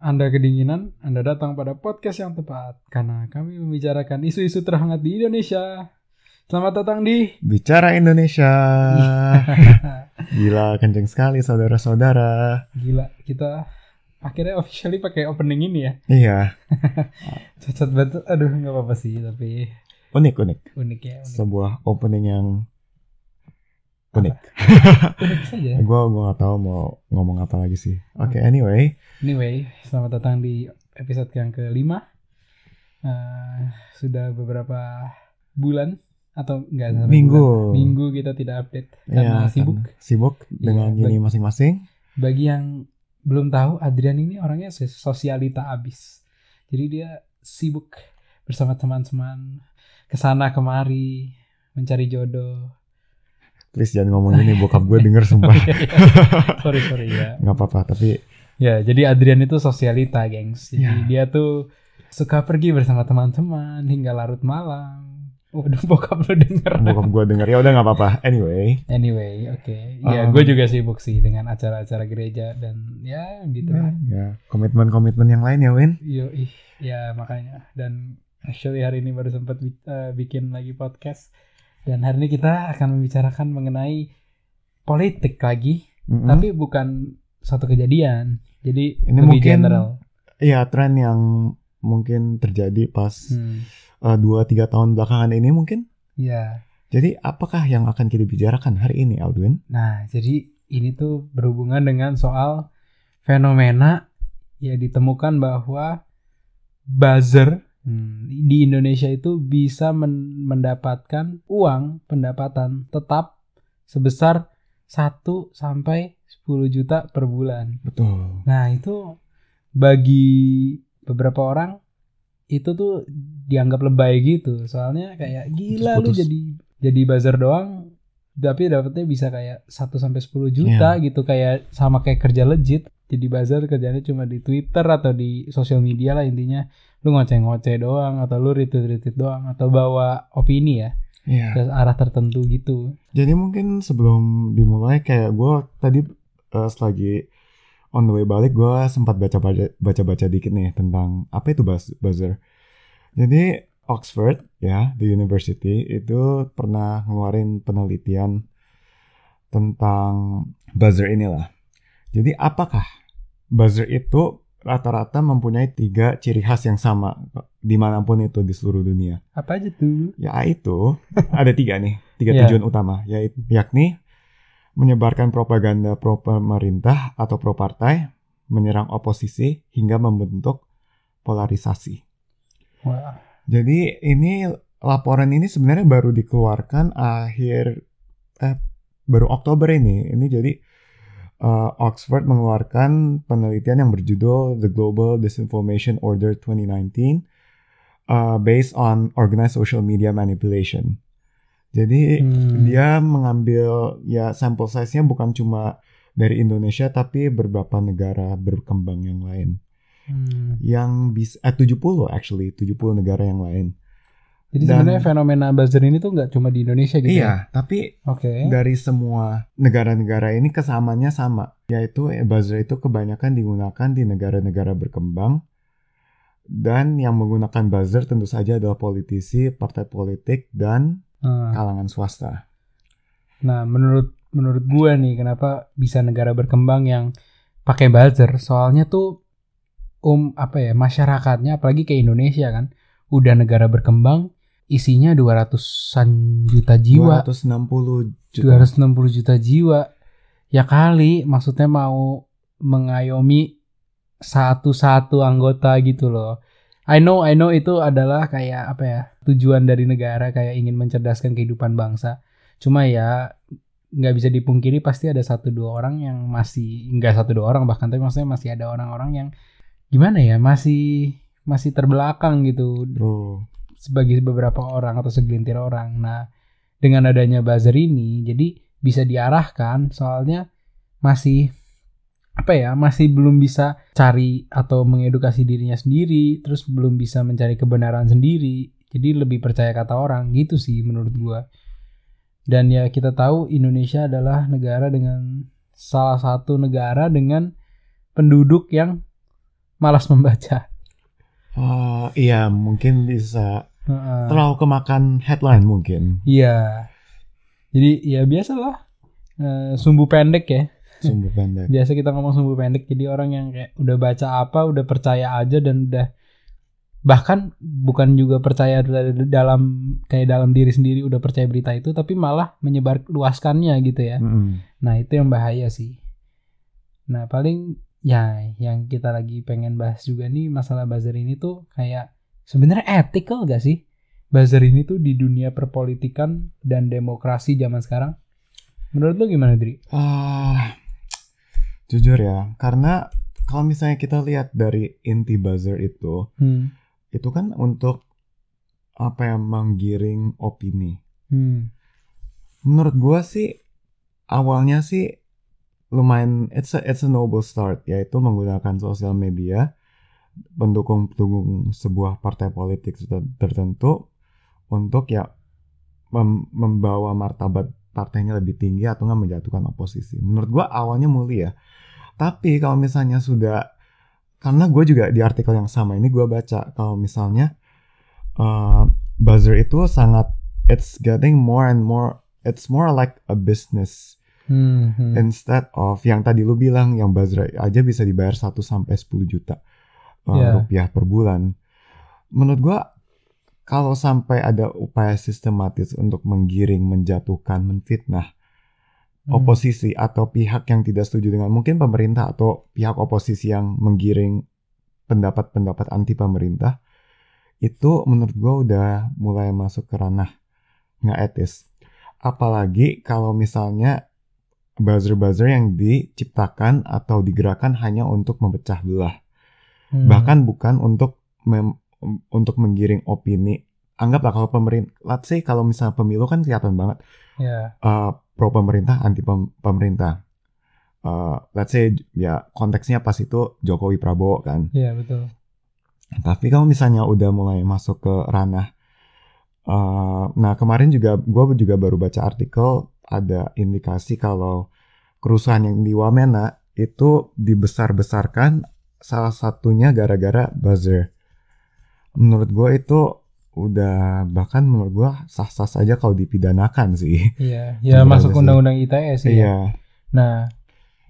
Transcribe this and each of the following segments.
Anda kedinginan, Anda datang pada podcast yang tepat karena kami membicarakan isu-isu terhangat di Indonesia. Selamat datang di Bicara Indonesia. Gila, kenceng sekali saudara-saudara. Gila, kita akhirnya officially pakai opening ini ya. Iya, Cacat banget. Aduh, nggak apa-apa sih, tapi unik unik. unik ya. Unik, Sebuah opening yang unik. unik saja. Gue gua nggak tahu mau ngomong apa lagi sih. Oke, anyway, Anyway, selamat datang di episode yang kelima. Eh, sudah beberapa bulan atau enggak sampai Minggu. bulan. minggu kita tidak update karena ya, sibuk. karena sibuk dengan Iya, ini masing-masing. Bagi yang belum tahu, Adrian ini orangnya sos- sosialita abis. Jadi dia sibuk bersama teman-teman ke sana kemari mencari jodoh. Please jangan ngomong ini, bokap gue denger sumpah. sorry sorry ya. Nggak apa-apa, tapi Ya, jadi Adrian itu sosialita, gengs. Jadi Ya. dia tuh suka pergi bersama teman-teman hingga larut malam. Waduh, bokap lu denger. bokap gue denger ya udah nggak apa-apa. Anyway, Anyway, oke. Ya, Um, gue juga sibuk sih dengan acara-acara gereja dan ya gitu lah. ya komitmen-komitmen yang lain ya Win. Yo, ih, ya makanya. Dan actually hari ini baru sempat bi- eh, bikin lagi podcast. Dan hari ini kita akan membicarakan mengenai politik lagi, Mm-mm. tapi bukan satu kejadian. Jadi Ini lebih mungkin general. Iya, tren yang mungkin terjadi pas Hmm. eh, dua tiga tahun belakangan ini mungkin. Ya. Jadi apakah yang akan kita bicarakan hari ini, Aldwin? Nah, jadi ini tuh berhubungan dengan soal fenomena ya ditemukan bahwa buzzer hmm, di Indonesia itu bisa men- mendapatkan uang pendapatan tetap sebesar 1 sampai 10 juta per bulan. Betul. Nah, itu bagi beberapa orang itu tuh dianggap lebay gitu. Soalnya kayak gila lu Putus-putus. jadi jadi buzzer doang tapi dapetnya bisa kayak 1 sampai 10 juta gitu kayak sama kayak kerja legit. Jadi buzzer kerjanya cuma di Twitter atau di sosial media lah intinya. Lu ngoceh-ngoceh doang atau lu retweet-retweet doang atau bawa opini ya Iya. ke arah tertentu gitu. Jadi mungkin sebelum dimulai kayak gue tadi eh, selagi on the way balik gue sempat baca-baca baca-baca dikit nih tentang apa itu buzz- buzzer. Jadi Oxford ya di university itu pernah ngeluarin penelitian tentang buzzer inilah. Jadi apakah buzzer itu rata-rata mempunyai tiga ciri khas yang sama di mana pun itu di seluruh dunia? Apa aja tuh? Ya itu ada tiga nih, tiga Iya. tujuan utama, yaitu yakni menyebarkan propaganda pro pemerintah atau pro partai, menyerang oposisi hingga membentuk polarisasi. Wah. Jadi ini laporan ini sebenarnya baru dikeluarkan akhir eh baru Oktober ini. Ini jadi eh, Oxford mengeluarkan penelitian yang berjudul The Global Disinformation Order 2019 uh, based on organized social media manipulation. Jadi Hmm. dia mengambil ya sampel size-nya bukan cuma dari Indonesia tapi beberapa negara berkembang yang lain. Hmm. Yang bisa eh 70 actually, 70 negara yang lain. Jadi Dan- sebenarnya fenomena buzzer ini tuh nggak cuma di Indonesia gitu ya? Iya, tapi Oke. dari semua negara-negara ini kesamanya sama, yaitu eh, buzzer itu kebanyakan digunakan di negara-negara berkembang dan yang menggunakan buzzer tentu saja adalah politisi, partai politik dan Nah, kalangan swasta. Nah, menurut menurut gue nih kenapa bisa negara berkembang yang pakai buzzer? Soalnya tuh um apa ya masyarakatnya apalagi kayak Indonesia kan udah negara berkembang isinya 200-an juta jiwa, 260 juta. 260 juta jiwa. Ya kali maksudnya mau mengayomi satu-satu anggota gitu loh. I know, I know itu adalah kayak apa ya tujuan dari negara kayak ingin mencerdaskan kehidupan bangsa. Cuma ya nggak bisa dipungkiri pasti ada satu dua orang yang masih nggak satu dua orang bahkan tapi maksudnya masih ada orang-orang yang gimana ya masih masih terbelakang gitu Bro, sebagai beberapa orang atau segelintir orang. Nah, dengan adanya buzzer ini, jadi bisa diarahkan soalnya masih apa ya, masih belum bisa cari atau mengedukasi dirinya sendiri, terus belum bisa mencari kebenaran sendiri. Jadi lebih percaya kata orang gitu sih menurut gua. Dan ya kita tahu Indonesia adalah negara dengan salah satu negara dengan penduduk yang malas membaca. Eh, iya mungkin bisa Heeh. terlalu kemakan headline mungkin Iya. Jadi ya biasalah eh, sumbu pendek ya. sumber pendek. Biasa kita ngomong sumbu pendek. Jadi orang yang kayak udah baca apa, udah percaya aja dan udah bahkan bukan juga percaya da- dalam kayak dalam diri sendiri udah percaya berita itu, tapi malah menyebar luaskannya gitu ya. Mm-mm. Nah itu yang bahaya sih. Nah paling ya yang kita lagi pengen bahas juga nih masalah buzzer ini tuh kayak sebenarnya ethical gak sih? Buzzer ini tuh di dunia perpolitikan dan demokrasi zaman sekarang. Menurut lu gimana Dri? Ah, jujur ya, karena kalau misalnya kita lihat dari inti buzzer itu, Hmm. itu kan untuk apa yang menggiring opini. Hmm. Menurut gua sih awalnya sih lumayan it's a, it's a noble start yaitu menggunakan sosial media pendukung pendukung sebuah partai politik ter- tertentu untuk ya mem- membawa martabat partainya lebih tinggi atau nggak menjatuhkan oposisi. Menurut gua awalnya mulia. Tapi kalau misalnya sudah karena gue juga di artikel yang sama ini gue baca kalau misalnya uh, buzzer itu sangat it's getting more and more it's more like a business Hmm. hmm. instead of yang tadi lu bilang yang buzzer aja bisa dibayar 1 sampai 10 juta Yeah. rupiah per bulan. Menurut gua kalau sampai ada upaya sistematis untuk menggiring, menjatuhkan, menfitnah Hmm. oposisi atau pihak yang tidak setuju dengan mungkin pemerintah atau pihak oposisi yang menggiring pendapat-pendapat anti pemerintah itu menurut gue udah mulai masuk ke ranah nggak etis. Apalagi kalau misalnya buzzer-buzzer yang diciptakan atau digerakkan hanya untuk memecah belah, Hmm. bahkan bukan untuk mem- untuk menggiring opini. Anggaplah kalau pemerintah, let's say kalau misalnya pemilu kan kelihatan banget ya. uh, pro pemerintah anti pem- pemerintah. Uh, let's say ya konteksnya pas itu Jokowi Prabowo kan. Iya betul. Tapi kalau misalnya udah mulai masuk ke ranah, uh, nah kemarin juga gue juga baru baca artikel ada indikasi kalau kerusuhan yang di Wamena itu dibesar-besarkan salah satunya gara-gara buzzer. Menurut gue itu udah bahkan menurut gue sah-sah saja kalau dipidanakan sih. Iya. Ya masuk undang-undang ITE sih. ya. Iya. Nah,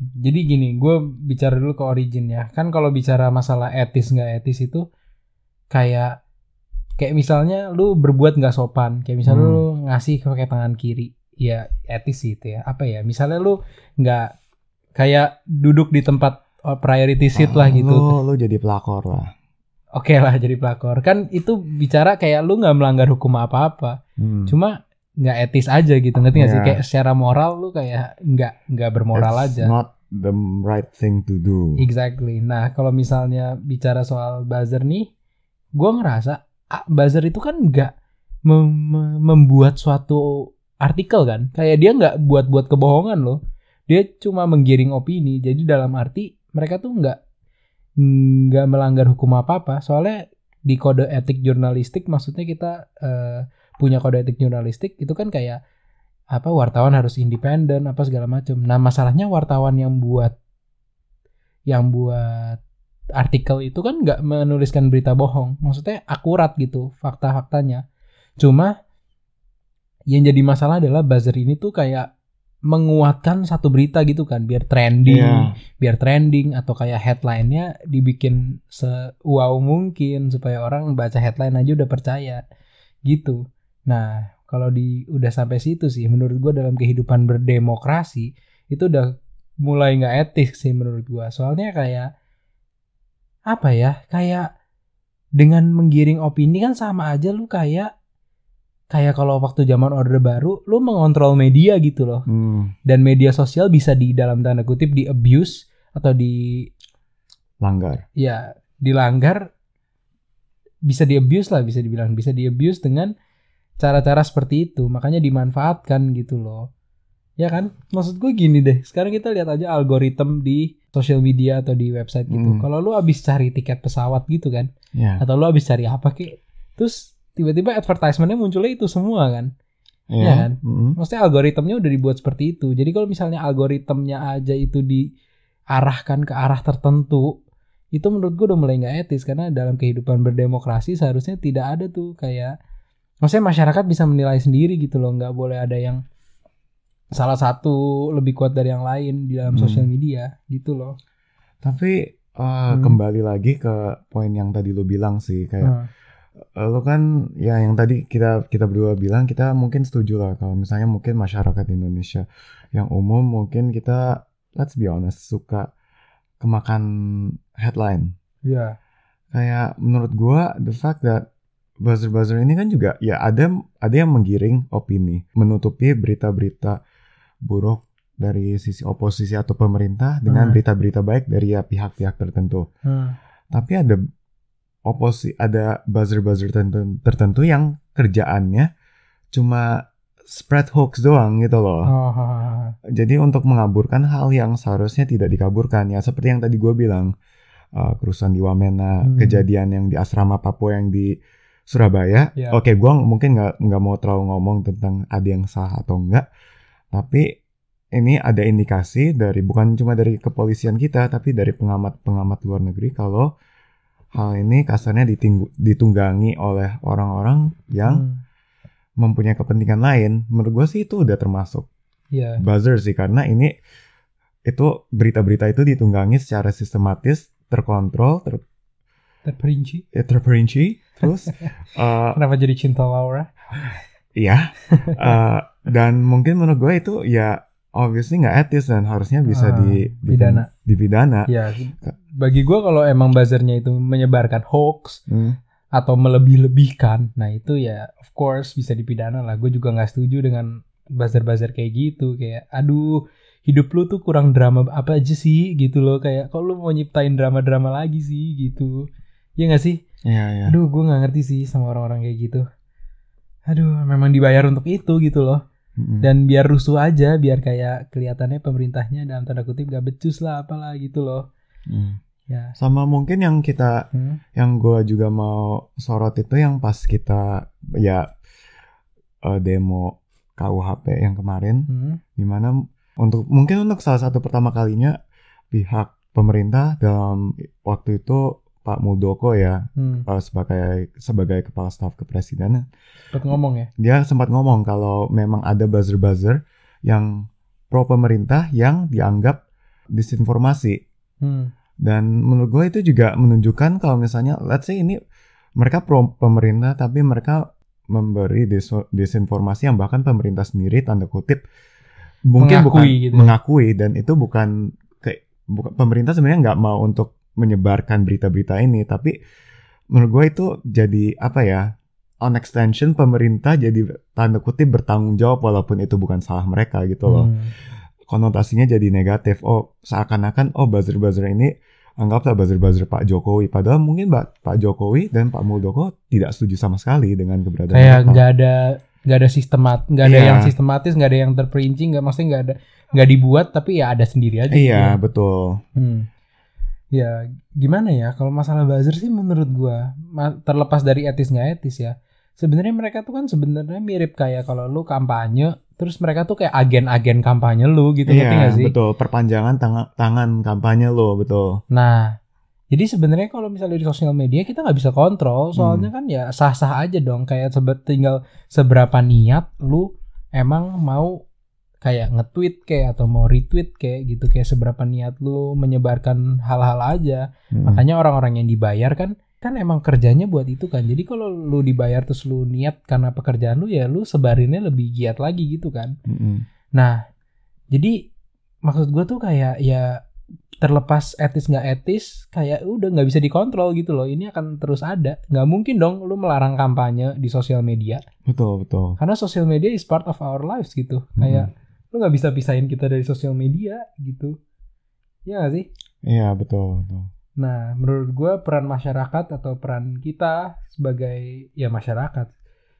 jadi gini, gue bicara dulu ke origin ya. Kan kalau bicara masalah etis nggak etis itu kayak kayak misalnya lu berbuat nggak sopan, kayak misalnya Hmm. lu ngasih pakai tangan kiri, ya etis sih itu ya. Apa ya? Misalnya lu nggak kayak duduk di tempat priority seat lah Ah, gitu. Lu, lu jadi pelakor lah. Oke lah jadi pelakor. Kan itu bicara kayak lu nggak melanggar hukum apa-apa. Hmm. Cuma nggak etis aja gitu ngerti nggak sih Iya. kayak secara moral lu kayak nggak nggak bermoral It's aja not the right thing to do. exactly nah kalau misalnya bicara soal buzzer nih gue ngerasa ah, buzzer itu kan nggak mem- membuat suatu artikel kan kayak dia nggak buat-buat kebohongan loh dia cuma menggiring opini jadi dalam arti mereka tuh nggak nggak melanggar hukum apa apa soalnya di kode etik jurnalistik maksudnya kita eh, punya kode etik jurnalistik itu kan kayak apa wartawan harus independen apa segala macam nah masalahnya wartawan yang buat yang buat artikel itu kan nggak menuliskan berita bohong. Maksudnya akurat gitu fakta-faktanya. Cuma yang jadi masalah adalah buzzer ini tuh kayak menguatkan satu berita gitu kan biar trending Iya. biar trending atau kayak headline-nya dibikin se wow mungkin supaya orang baca headline aja udah percaya gitu. Nah, kalau di udah sampai situ sih menurut gua dalam kehidupan berdemokrasi itu udah mulai nggak etis sih menurut gua. Soalnya kayak apa ya? Kayak dengan menggiring opini kan sama aja lu kayak kayak kalau waktu zaman orde baru lu mengontrol media gitu loh. Hmm, dan media sosial bisa di dalam tanda kutip di abuse atau di langgar. ya dilanggar bisa di abuse lah bisa dibilang. Bisa di abuse dengan cara-cara seperti itu. Makanya dimanfaatkan gitu loh. Ya kan? Maksud gue gini deh. Sekarang kita lihat aja algoritma di sosial media atau di website gitu. Hmm. kalau lu abis cari tiket pesawat gitu kan Ya. atau lu abis cari apa kek terus tiba-tiba advertisementnya munculnya itu semua kan Iya Ya. kan? Mm-mm. Maksudnya algoritmnya udah dibuat seperti itu. Jadi kalau misalnya algoritmnya aja itu diarahkan ke arah tertentu itu menurut gue udah mulai nggak etis karena dalam kehidupan berdemokrasi seharusnya tidak ada tuh kayak maksudnya masyarakat bisa menilai sendiri gitu loh nggak boleh ada yang salah satu lebih kuat dari yang lain di dalam Hmm. sosial media gitu loh Tapi uh, Hmm. kembali lagi ke poin yang tadi lu bilang sih kayak Nah, lu kan ya yang tadi kita kita berdua bilang kita mungkin setuju lah kalau misalnya mungkin masyarakat Indonesia yang umum mungkin kita let's be honest suka kemakan headline. ya Kayak menurut gua the fact that buzzer-buzzer ini kan juga ya ada ada yang menggiring opini, menutupi berita-berita buruk dari sisi oposisi atau pemerintah dengan Hmm. berita-berita baik dari ya pihak-pihak tertentu. Hmm. Tapi ada oposi ada buzzer-buzzer tertentu, tertentu yang kerjaannya cuma spread hoax doang gitu loh. Oh. Jadi untuk mengaburkan hal yang seharusnya tidak dikaburkan ya seperti yang tadi gue bilang uh, kerusuhan di Wamena, Hmm. kejadian yang di asrama Papua yang di Surabaya. Ya. Oke, gue mungkin nggak nggak mau terlalu ngomong tentang ada yang salah atau enggak, tapi ini ada indikasi dari bukan cuma dari kepolisian kita, tapi dari pengamat-pengamat luar negeri kalau hal ini kasarnya ditunggangi oleh orang-orang yang Hmm. mempunyai kepentingan lain. Menurut gue sih itu udah termasuk ya buzzer sih karena ini itu berita-berita itu ditunggangi secara sistematis, terkontrol, ter, terperinci. ya, terperinci, terus uh, kenapa jadi cinta Laura? Iya, uh, dan mungkin menurut gue itu ya obviously nggak etis dan harusnya bisa Ah, di, di pidana. dipidana. ya bagi gue kalau emang buzzernya itu menyebarkan hoax Hmm, atau melebih-lebihkan nah itu ya of course bisa dipidana lah. Gue juga nggak setuju dengan buzzer-buzzer kayak gitu kayak aduh hidup lu tuh kurang drama apa aja sih? Gitu loh kayak kok lu mau nyiptain drama-drama lagi sih? Gitu. Ya nggak sih? Iya, iya. aduh gue nggak ngerti sih sama orang-orang kayak gitu. Aduh memang dibayar untuk itu gitu loh Dan biar rusuh aja biar kayak kelihatannya pemerintahnya dalam tanda kutip gak becus lah apalah gitu loh Hmm. ya Sama mungkin yang kita Hmm. yang gue juga mau sorot itu yang pas kita ya uh, demo KUHP yang kemarin Hmm. di mana untuk mungkin untuk salah satu pertama kalinya pihak pemerintah dalam waktu itu Pak Muldoko ya Hmm. uh, sebagai sebagai kepala staf kepresidenan Cepet ngomong ya dia sempat ngomong kalau memang ada buzzer-buzzer yang pro pemerintah yang dianggap disinformasi Hmm. dan menurut gue itu juga menunjukkan kalau misalnya let's say ini mereka pro pemerintah tapi mereka memberi dis- disinformasi yang bahkan pemerintah sendiri tanda kutip mungkin Mengakui bukan gitu ya. mengakui dan itu bukan kayak bukan pemerintah sebenarnya nggak mau untuk menyebarkan berita-berita ini tapi menurut gue itu jadi apa ya on extension pemerintah jadi tanda kutip bertanggung jawab walaupun itu bukan salah mereka gitu loh Hmm. konotasinya jadi negatif. Oh, seakan-akan oh buzzer-buzzer ini anggaplah buzzer-buzzer Pak Jokowi. Padahal mungkin Pak Pak Jokowi dan Pak Muldoko tidak setuju sama sekali dengan keberadaan kayak nggak ada nggak ada sistemat nggak ada Iya. yang sistematis nggak ada yang terperinci nggak maksudnya nggak ada nggak dibuat tapi ya ada sendiri aja Iya, gitu. betul. Hmm. Ya gimana ya kalau masalah buzzer sih menurut gua ma- terlepas dari etis nggak etis ya sebenarnya mereka tuh kan sebenarnya mirip kayak kalau lu kampanye terus mereka tuh kayak agen-agen kampanye lu gitu ngerti Iya, nggak sih betul. Perpanjangan tangan tangan kampanye lo, betul. Nah, jadi sebenarnya kalau misalnya di sosial media kita nggak bisa kontrol, soalnya Hmm. kan ya sah-sah aja dong. Kayak tinggal seberapa niat lu emang mau kayak nge-tweet kayak atau mau retweet kayak gitu kayak seberapa niat lu menyebarkan hal-hal aja. Mm. Makanya orang-orang yang dibayar kan kan emang kerjanya buat itu kan. Jadi kalau lu dibayar terus lu niat karena pekerjaan lu ya lu sebarinnya lebih giat lagi gitu kan. Mm-mm. Nah, jadi maksud gue tuh kayak ya terlepas etis nggak etis, kayak udah nggak bisa dikontrol gitu loh. Ini akan terus ada. Nggak mungkin dong lu melarang kampanye di sosial media. Betul, betul. Karena sosial media is part of our lives gitu. Kayak lu nggak bisa pisahin kita dari sosial media gitu. Ya nggak sih? Iya, betul, betul. Nah, menurut gue peran masyarakat atau peran kita sebagai ya masyarakat,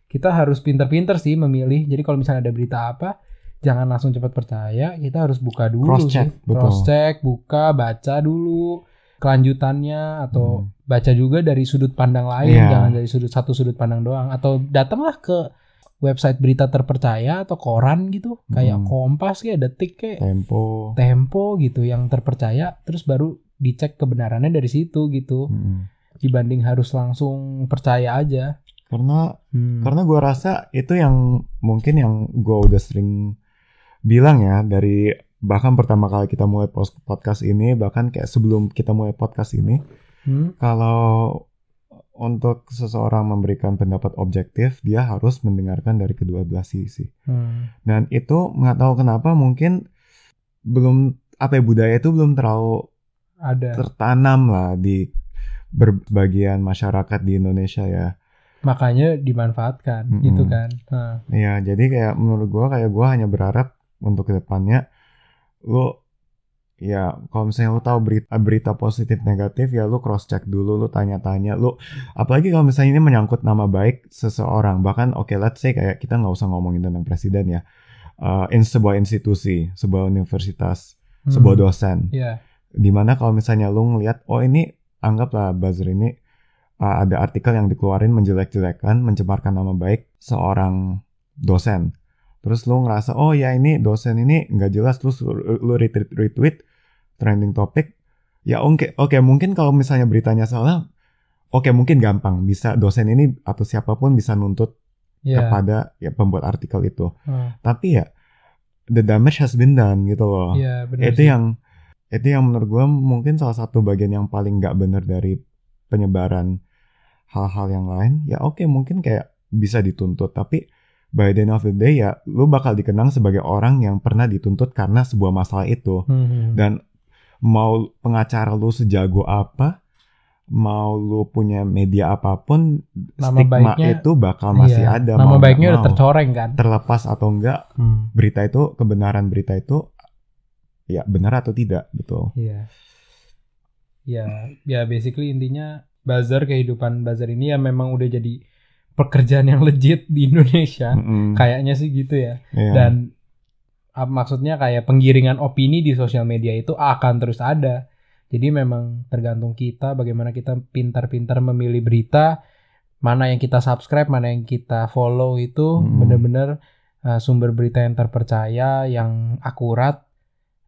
kita harus pinter-pinter sih memilih. Jadi kalau misalnya ada berita apa, jangan langsung cepat percaya. Kita harus buka dulu Cross check, sih. betul. Cross check, buka, baca dulu kelanjutannya atau Hmm. baca juga dari sudut pandang lain, Iya. jangan dari sudut satu sudut pandang doang. Atau datanglah ke website berita terpercaya atau koran gitu, kayak Hmm. Kompas kayak Detik kayak Tempo. Tempo gitu yang terpercaya terus baru dicek kebenarannya dari situ gitu Mm-mm. dibanding harus langsung percaya aja Karena Hmm. karena gue rasa itu yang mungkin yang gue udah sering bilang ya dari bahkan pertama kali kita mulai podcast ini bahkan kayak sebelum kita mulai podcast ini Hmm? kalau untuk seseorang memberikan pendapat objektif dia harus mendengarkan dari kedua belah sisi. Hmm. dan itu nggak tahu kenapa mungkin belum apa ya budaya itu belum terlalu ada. tertanam lah di berbagian masyarakat di Indonesia ya. Makanya dimanfaatkan Mm-mm. gitu kan. Nah, Iya, jadi kayak menurut gua kayak gua hanya berharap untuk ke depannya lu ya kalau misalnya lu tahu berita berita positif negatif ya lu cross check dulu, lu tanya-tanya, lu apalagi kalau misalnya ini menyangkut nama baik seseorang, bahkan oke let's say kayak kita nggak usah ngomongin tentang presiden ya, Eh, in sebuah institusi, sebuah universitas, hmm. sebuah dosen, Iya. di mana kalau misalnya lu ngelihat oh ini anggaplah buzzer ini uh, ada artikel yang dikeluarin menjelek-jelekan mencemarkan nama baik seorang dosen terus lu ngerasa oh ya ini dosen ini nggak jelas terus lu, lu retweet, retweet trending topic ya oke oke mungkin kalau misalnya beritanya salah oke mungkin gampang bisa dosen ini atau siapa pun bisa nuntut Iya. kepada ya pembuat artikel itu Hmm. tapi ya the damage has been done gitu loh Iya, benar itu sih. yang itu yang menurut gue mungkin salah satu bagian yang paling nggak benar dari penyebaran hal-hal yang lain ya oke mungkin kayak bisa dituntut tapi by the end of the day ya lu bakal dikenang sebagai orang yang pernah dituntut karena sebuah masalah itu Hmm. dan mau pengacara lu sejago apa mau lu punya media apa pun Nama stigma baiknya- itu bakal masih Iya. ada nama mau baiknya udah tercoreng kan terlepas atau enggak Hmm. berita itu kebenaran berita itu ya benar atau tidak betul Iya. Ya, ya basically intinya buzzer kehidupan buzzer ini ya memang udah jadi pekerjaan yang legit di Indonesia. Mm-mm. Kayaknya sih gitu ya. Iya. Dan maksudnya kayak penggiringan opini di sosial media itu akan terus ada. Jadi memang tergantung kita bagaimana kita pintar-pintar memilih berita, mana yang kita subscribe, mana yang kita follow itu Hmm. benar-benar uh, sumber berita yang terpercaya, yang akurat.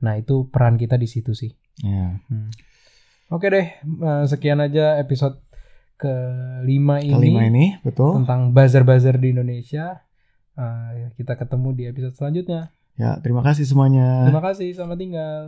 Nah, itu peran kita di situ sih. Iya. Oke deh, eh, sekian aja episode kelima ini, kelima ini betul tentang buzzer-buzzer di Indonesia. Eh, kita ketemu di episode selanjutnya. Ya terima kasih semuanya Terima kasih, selamat tinggal.